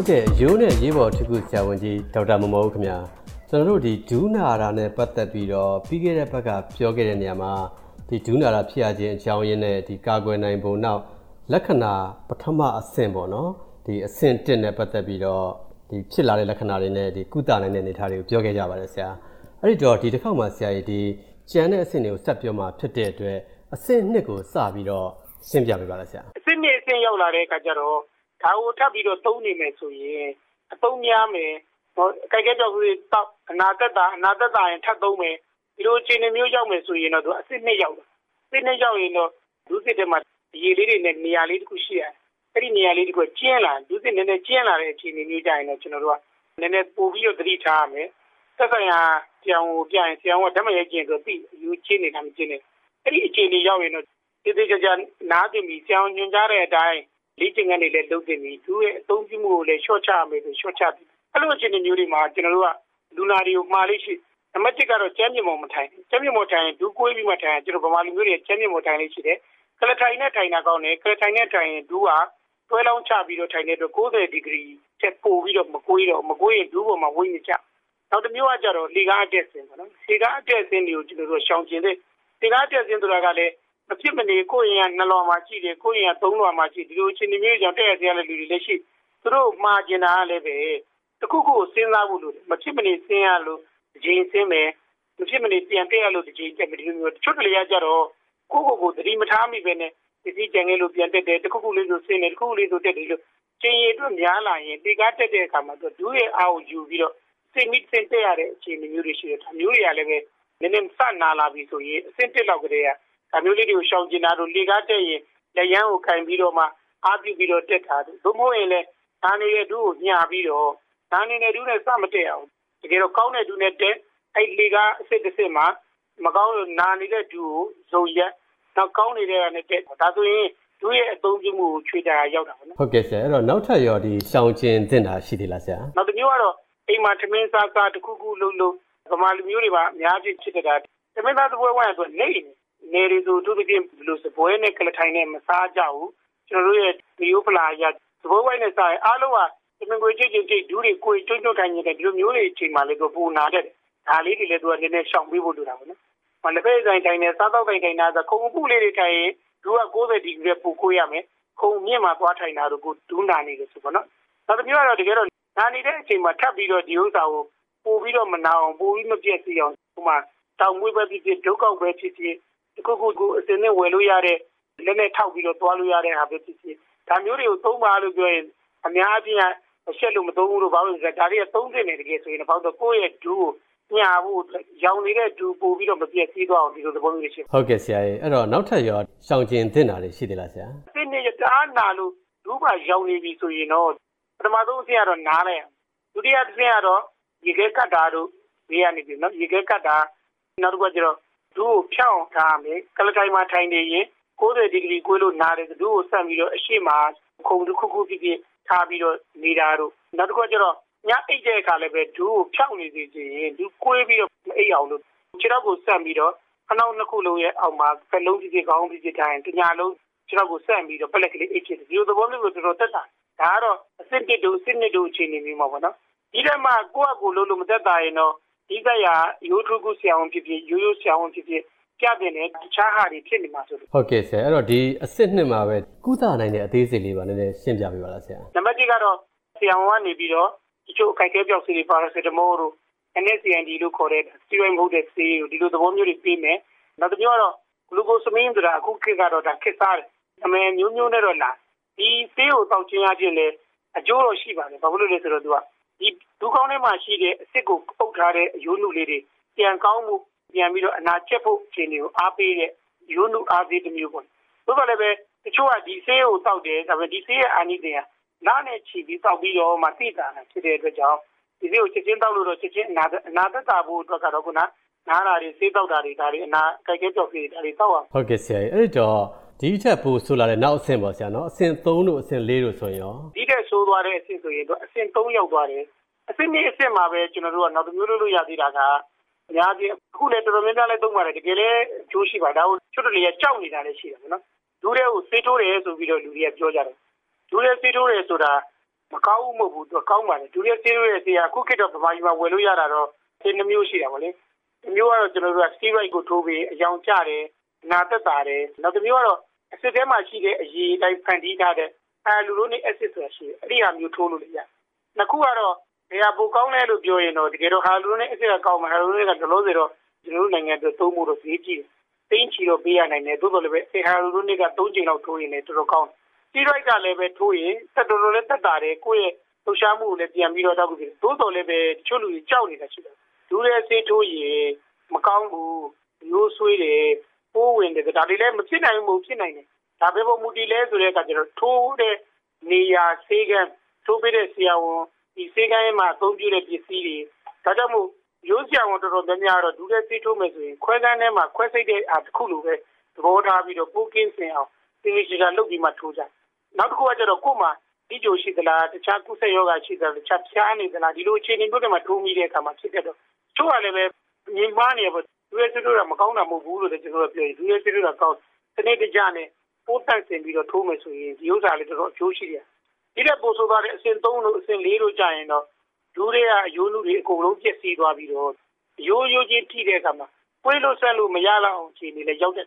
ဟုတ်ကဲ့ရိုးနဲ့ရေးပေါ်ထူးခုဆရာဝန်ကြီးဒေါက်တာမမောဦးခင်ဗျာကျွန်တော်တို့ဒီဒူးနာရာနဲ့ပတ်သက်ပြီးတော့ပြီးခဲ့တဲ့ဘက်ကပြောခဲ့တဲ့နေရာမှာဒီဒူးနာရာဖြစ်ရခြင်းအကြောင်းရင်းနဲ့ဒီကာကွယ်နိုင်ပုံနောက်လက္ခဏာပထမအဆင့်ပေါ့နော်ဒီအဆင့်1နဲ့ပတ်သက်ပြီးတော့ဒီဖြစ်လာတဲ့လက္ခဏာတွေနဲ့ဒီကုသနိုင်တဲ့အနေအထားတွေကိုပြောခဲ့ကြပါတယ်ဆရာအဲ့ဒီတော့ဒီတစ်ခေါက်မှာဆရာကြီးဒီကျန်တဲ့အဆင့်တွေကိုဆက်ပြောမှဖြစ်တဲ့အတွက်အဆင့်2ကိုစပြီးတော့ရှင်းပြပေးပါလားဆရာအဆင့်2အဆင့်ရောက်လာတဲ့အခါကျတော့ ဒါကိုထပ်ပြီးတော့သုံးနေမယ်ဆိုရင်အသုံးများမယ်နော်ကြိုက်ကြကြောက်ဆိုရင်တောက်အနာသက်တာအနာသက်တာရင်ထပ်သုံးမယ်ဒီလိုအခြေအနေမျိုးရောက်မယ်ဆိုရင်တော့သူအစစ်နှစ်ရောက်တယ်စစ်နှစ်ရောက်ရင်တော့လူစစ်တဲ့မှာရေလေးတွေနဲ့နေရာလေးတစ်ခုရှိရတယ်အဲ့ဒီနေရာလေးတစ်ခုကျင်းလာလူစစ်နည်းနည်းကျင်းလာတဲ့အခြေအနေမျိုးကြရင်တော့ကျွန်တော်တို့ကနည်းနည်းပို့ပြီးတော့သတိထားရမယ်သက်ဆိုင်ရာကြောင်ကိုပြရင်ကြောင်ကဓမ္မရဲ့ကျင်ဆိုပြီးယူချင်းနေတာမချင်းနေအဲ့ဒီအခြေအနေရောက်ရင်တော့တိတိကျကျနားသိပြီးကြောင်ညွှန်ကြားတဲ့အတိုင်း လေ့ကျင့်ခန်းတွေလည်းလုပ်တင်ပြီးသူ့ရဲ့အသုံးပြုမှုကိုလည်းရှော့ချရမယ်ဆိုရှော့ချပြီးအဲ့လိုအခြေအနေမျိုးတွေမှာကျွန်တော်တို့ကလူနာတွေကိုမှားလေးရှိနံပါတ်1ကတော့ကျမ်းမြေမော်မထိုင်ကျမ်းမြေမော်ထိုင်ဒူးကွေးပြီးမှထိုင်ကျွန်တော်ဗမာလူမျိုးတွေကျမ်းမြေမော်ထိုင်လေးရှိတယ်ကလထိုင်နဲ့ထိုင်တာကောင်းတယ်ကလထိုင်နဲ့ထိုင်ရင်ဒူးကတွဲလောင်းချပြီးတော့ထိုင်တဲ့အတွက်90ဒီဂရီချက်ပို့ပြီးတော့မကွေးတော့မကွေးရင်ဒူးပေါ်မှာဝိနေချနောက်တစ်မျိုးကကြတော့လေကားအတက်စင်ပေါ့နော်လေကားအတက်စင်တွေကိုကျွန်တော်တို့ရှောင်ကျင်တဲ့လေကားအတက်စင်ဆိုတာကလည်း မဖြစ်မနေကိုယ့်ရင်ကနှလွန်မှာရှိတယ်ကိုယ့်ရင်ကသုံးလွန်မှာရှိဒီလိုချင်းမျိုးကြောင့်တဲ့ရတဲ့လူတွေလည်းရှိသူတို့မှာကျင်တာလည်းပဲတခုခုစဉ်းစားဖို့လို့မဖြစ်မနေစဉ်းရလို့ဒီချိန်စဉ်းမယ်မဖြစ်မနေပြန်တက်ရလို့ဒီချိန်တက်မယ်ဒီလိုမျိုးတချို့ကလေးကကြတော့ကိုယ့်ကိုယ်ကိုသတိမထားမိပဲနဲ့ဒီစီကြံငယ်လို့ပြန်တက်တယ်တခုခုလေးဆိုစဉ်းတယ်တခုခုလေးဆိုတက်တယ်လို့ချိန်ရည်အတွက်များလာရင်ဒီကားတက်တဲ့အခါမှာသူဒူးရဲ့အားကိုယူပြီးတော့စိတ်မိစင်တက်ရတဲ့အခြေအနေမျိုးတွေရှိတယ်ဒါမျိုးတွေကလည်းပဲနည်းနည်းစနာလာပြီဆိုရင်အဆင့်တက်လောက်ကလေးက ဒါမျိုးလေးတွေကိုရှောင်ကျင်တာတို့လေကားတက်ရင်လက်ရန်ကိုကင်ပြီးတော့မှအားပြုပြီးတော့တက်တာတို့သို့မဟုတ်ရင်လည်းဒါနေတဲ့ဒူးကိုညှာပြီးတော့ဒါနေတဲ့ဒူးနဲ့စမတက်အောင်တကယ်တော့ကောင်းတဲ့ဒူးနဲ့တက်အဲ့လေကားအစ်စ်တစ်စစ်မှာမကောင်းလို့နာနေတဲ့ဒူးကိုဇုံရက်နောက်ကောင်းနေတဲ့ကနေတက်ဒါဆိုရင်ဒူးရဲ့အသုံးပြုမှုကိုချွေတာရောက်တာပေါ့နော်ဟုတ်ကဲ့ဆရာအဲ့တော့နောက်ထပ်ရောဒီရှောင်ကျင်တင်တာရှိသေးလားဆရာနောက်တစ်မျိုးကတော့အိမ်မှာထမင်းစားစားတစ်ခုခုလုံးလုံးဗမာလူမျိုးတွေပါအများကြီးဖြစ်တဲ့တာထမင်းသားသပွဲဝိုင်းအတွက်နေနေ နေရီဆိုသူတို့ပြင်ဘလို့စပွဲနဲ့ကလထိုင်နဲ့မစားကြဘူးကျွန်တော်တို့ရဲ့ဒီယိုဖလာရစပွဲဝိုင်းနဲ့စားရင်အားလုံးကတမင်ကိုကြည့်ကြည့်ကြည့်ဒူးတွေကိုကျွတ်ကျွတ်ထိုင်နေတဲ့ဒီလိုမျိုးတွေအချိန်မှလည်းသူပူနာတဲ့ဒါလေးတွေလည်းသူကနည်းနည်းရှောင်ပေးဖို့လိုတာပေါ့နော်။မလက်ဖက်ဆိုင်တိုင်းနဲ့စားတော့တိုင်းတိုင်းနာဆိုခုံပုလေးတွေထိုင်ရင်ဒူးက90ဒီဂရီပူကိုရမယ်။ခုံမြင့်မှာသွားထိုင်တာတို့ကိုဒူးနာနေလို့ဆိုပေါ့နော်။နောက်တစ်မျိုးကတော့တကယ်တော့နာနေတဲ့အချိန်မှာထပ်ပြီးတော့ဒီဥစ္စာကိုပို့ပြီးတော့မနာအောင်ပို့ပြီးမပြည့်စည်အောင်ဟိုမှာတောင်မွေးပဲဖြစ်ဖြစ်ဒုက္ခပဲဖြစ်ဖြစ်တ ခုခုကိုအစင်းနဲ့ဝယ်လို့ရတဲ့လက်နဲ့ထောက်ပြီးတော့သွားလို့ရတဲ့ဟာပဲဖြစ်ဖြစ်ဒါမျိုးတွေကိုသုံးပါလို့ပြောရင်အများအပြားအချက်လို့မသုံးဘူးလို့ဘာလို့လဲဒါတွေကသုံးတင်နေတကယ်ဆိုရင်တော့ကိုယ့်ရဲ့ဒူးကိုညာဖို့ရောင်နေတဲ့ဒူပို့ပြီးတော့မပြည့်စည်သွားအောင်ဒီလိုသဘောမျိုးရှိဟုတ်ကဲ့ဆရာကြီးအဲ့တော့နောက်ထပ်ရောရှောင်ကျင်တင်တာတွေရှိသေးလားဆရာဒီနေ့တအားနာလို့ဒူးကရောင်နေပြီဆိုရင်တော့ပထမဆုံးအဆင့်ကတော့နားလိုက်ဒုတိယအဆင့်ကတော့ရေခဲကတ်တာတို့ဘေးကနေပြီနော်ရေခဲကတ်တာနောက်တစ်ခုကကျတော့ ဒူးကိုဖြောင်းထားမယ်ကလထိုင်မှာထိုင်နေရင်90ဒီဂရီကွေးလို့နားတယ်ဒူးကိုဆက်ပြီးတော့အရှိမခုံတစ်ခုခုဖြစ်ဖြစ်ထားပြီးတော့နေတာတို့နောက်တစ်ခုကကျတော့ညအိတ်တဲ့အခါလည်းပဲဒူးကိုဖြောင်းနေစေချင်ရင်ဒူးကွေးပြီးတော့မအိတ်အောင်လို့ခြေထောက်ကိုဆက်ပြီးတော့ခနောက်နှစ်ခုလုံးရဲ့အောက်မှာဖက်လုံးဖြစ်ဖြစ်ခေါင်းဖြစ်ဖြစ်ထိုင်တညာလုံးခြေထောက်ကိုဆက်ပြီးတော့ပလက်ကလေးအိတ်ဖြစ်တယ်ဒီလိုသဘောမျိုးကိုတော်တော်တက်တာဒါကတော့အစစ်တစ်တို့အစစ်နှစ်တို့အခြေအနေမျိုးမှာပေါ့နော်ဒီထဲမှာကိုယ့်အကူလုံးလို့မသက်တာရင်တော့ ဒီကရရိုးထုကုဆရာဝန်ဖြစ်ဖြစ်ရိုးရိုးဆရာဝန်ဖြစ်ဖြစ်ပြတဲ့နဲ့တခြားဟာတွေဖြစ်နေမှာဆိုလို့ဟုတ်ကဲ့ဆရာအဲ့တော့ဒီအစစ်နှစ်မှာပဲကုသနိုင်တဲ့အသေးစိတ်လေးပါနည်းနည်းရှင်းပြပေးပါလားဆရာနံပါတ်1ကတော့ဆရာဝန်ကနေပြီးတော့တချို့အခိုက်အတန့်ပြောက်စီတွေပါရာစီတမိုးတို့ NSAID လို့ခေါ်တဲ့ steroid မဟုတ်တဲ့ဆေးကိုဒီလိုသဘောမျိုးတွေပေးမယ်နောက်တစ်မျိုးကတော့ glucosamine ဆိုတာအခုခေတ်ကတော့ဒါခေတ်စားတယ်အမေမျိုးမျိုးနဲ့တော့လာဒီဆေးကိုတောက်ချင်းရခြင်းလေအကျိုးတော့ရှိပါတယ်ဘာဖြစ်လို့လဲဆိုတော့သူက ဒီဒူးကောင်းထဲမှာရှိတဲ့အစ်စ်ကိုပုတ်ထားတဲ့အယိုးနုလေးတွေပြန်ကောင်းမှုပြန်ပြီးတော့အနာကျက်ဖို့အခြေအနေကိုအားပေးတဲ့ယိုးနုအားပေးတစ်မျိုးပေါ့။သို့တော်လည်းပဲတချို့ကဒီဆေးကိုတောက်တယ်ဒါပေမဲ့ဒီဆေးရဲ့အာနိသင်ကနားနဲ့ချီပြီးတောက်ပြီးတော့မှသိတာဖြစ်တဲ့အတွက်ကြောင့်ဒီဆေးကိုချက်ချင်းတောက်လို့တော့ချက်ချင်းအနာအနာသက်သာဖို့အတွက်ကတော့ခုနနားတာတွေဆေးတောက်တာတွေဒါတွေအနာကြိုက်ကြကြောက်စီဒါတွေတောက်အောင်ဟုတ်ကဲ့ဆရာအဲ့ဒီတော့ ဒီချက်ပို့ဆိုလာတဲ့နောက်အဆင့်ပေါ့ဆရာနော်အဆင့်3တို့အဆင့်4တို့ဆိုရင်ရောဒီတဲ့ဆိုးသွားတဲ့အဆင့်ဆိုရင်တော့အဆင့်3ရောက်သွားတယ်အဆင့်2အဆင့်မှာပဲကျွန်တော်တို့ကနောက်တစ်မျိုးလို့ရသေးတာကအများကြီးအခုလည်းတော်တော်များများလည်းသုံးပါတယ်တကယ်လည်းအကျိုးရှိပါဒါကိုချွတ်တလေရကြောက်နေတာလည်းရှိတယ်နော်လူတွေကိုစေးထိုးတယ်ဆိုပြီးတော့လူတွေကပြောကြတယ်လူတွေစေးထိုးတယ်ဆိုတာမကောင်းဘူးမဟုတ်ဘူးသူကောင်းပါတယ်ဒူရက်ဆေးရဲ့ဆေးကအခုခေတ်တော့ဗမာပြည်မှာဝယ်လို့ရတာတော့ဆေးနှမျိုးရှိတာပါလေဒီမျိုးကတော့ကျွန်တော်တို့က steroid ကိုထိုးပြီးအယောင်ကျတယ်နာသက်တာတယ်နောက်တစ်မျိုးကတော့ အစစ်ထဲမှာရှိတဲ့အရည်တိုင်းဖန်တီးထားတဲ့အာလူလိုနေအစစ်ဆိုတာရှိတယ်အဲ့ဒီဟာမျိုးထိုးလို့ရတယ်နှစ်ခုကတော့ဘယ်ဟာပိုကောင်းလဲလို့ပြောရင်တော့တကယ်တော့ဟာလူလိုနေအစစ်ကကောင်းမှာဟာလူလိုနေကဒလို့ဆိုတော့ကျွန်တော်တို့နိုင်ငံအတွက်သုံးဖို့တော့ဈေးကြီးတယ်သိန်းချီတော့ပေးရနိုင်တယ်သို့တော်လည်းပဲအေဟာလူလိုနေက၃ချိန်လောက်ထိုးရင်လည်းတော်တော်ကောင်းတယ် steroid ကလည်းပဲထိုးရင်တက်တော်တော်လေးတက်တာတယ်ကိုယ့်ရဲ့လှူရှားမှုကိုလည်းပြန်ပြီးတော့တောက်ပြီးသို့တော်လည်းပဲတချို့လူတွေကြောက်နေတာရှိတယ်လူတွေဆေးထိုးရင်မကောင်းဘူးမျိုးဆွေးတယ် ပိုးဝင်တယ်ဒါတွေလည်းမဖြစ်နိုင်ဘူးဖြစ်နိုင်တယ်ဒါပဲပေါ်မူတည်လဲဆိုတဲ့အခါကျတော့ထိုးတဲ့နေရာဆေးကန်းထိုးပေးတဲ့ဆရာဝန်ဒီဆေးကန်းရဲ့မှာအသုံးပြုတဲ့ပစ္စည်းတွေဒါကြောင့်မို့ရိုးစရာဝန်တော်တော်များများတော့ဒူးတဲ့ဆေးထိုးမယ်ဆိုရင်ခွဲကန်းထဲမှာခွဲစိတ်တဲ့အားတစ်ခုလိုပဲသဘောထားပြီးတော့ပိုးကင်းစင်အောင်သင်္ကေတလုပ်ပြီးမှထိုးကြနောက်တစ်ခုကကျတော့ကို့မှာဒီကြိုရှိသလားတခြားကုသယောဂရှိသလားတခြားဖျားနေသလားဒီလိုအခြေအနေမျိုးတွေမှာထိုးမိတဲ့အခါမှာဖြစ်တဲ့တော့ချို့ကလည်းပဲမြင်မှားနေပေါ့ ဒူးရဲစစ်တို့ကမကောင်းတာမဟုတ်ဘူးလို့လည်းကျွန်တော်ပြောရင်ဒူးရဲစစ်တို့ကကောင်းစနစ်တကျနဲ့ပိုးတန့်စင်ပြီးတော့ထိုးမယ်ဆိုရင်ဒီဥစ္စာလေးတော်တော်အကျိုးရှိတယ်ဒီတဲ့ပို့ဆိုသွားတဲ့အဆင့်3လို့အဆင့်4လို့ကြာရင်တော့ဒူးတွေကအယိုးနုတွေအကုန်လုံးပြည့်စည်သွားပြီးတော့ရိုးရိုးချင်းထိတဲ့အခါမှာပွေးလို့ဆက်လို့မရတော့အောင်အခြေအနေလည်းရောက်တဲ့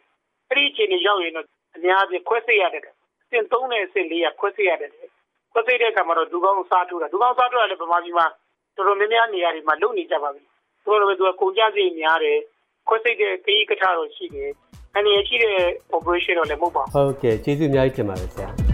အဲ့ဒီအခြေအနေရောက်ရင်တော့အများကြီးခွဲစိတ်ရတဲ့အဆင့်3နဲ့အဆင့်4ကခွဲစိတ်ရတယ်ခွဲစိတ်တဲ့အခါမှာတော့ဒူကောင်းစားထိုးတာဒူကောင်းစားထိုးတာလည်းဗမာပြည်မှာတော်တော်များများနေရာတွေမှာလုပ်နေကြပါပြီဆိုတော့သူကကုန်ကြစိတ်များတယ် ခွဲစိတ်တဲ့ခရီးကထားတော့ရှိတယ်အနေရရှိတဲ့ operation တော့လည်းမဟုတ်ပါဘူးဟုတ်ကဲ့ကျေးဇူးအများကြီးတင်ပါတယ်ဆရာ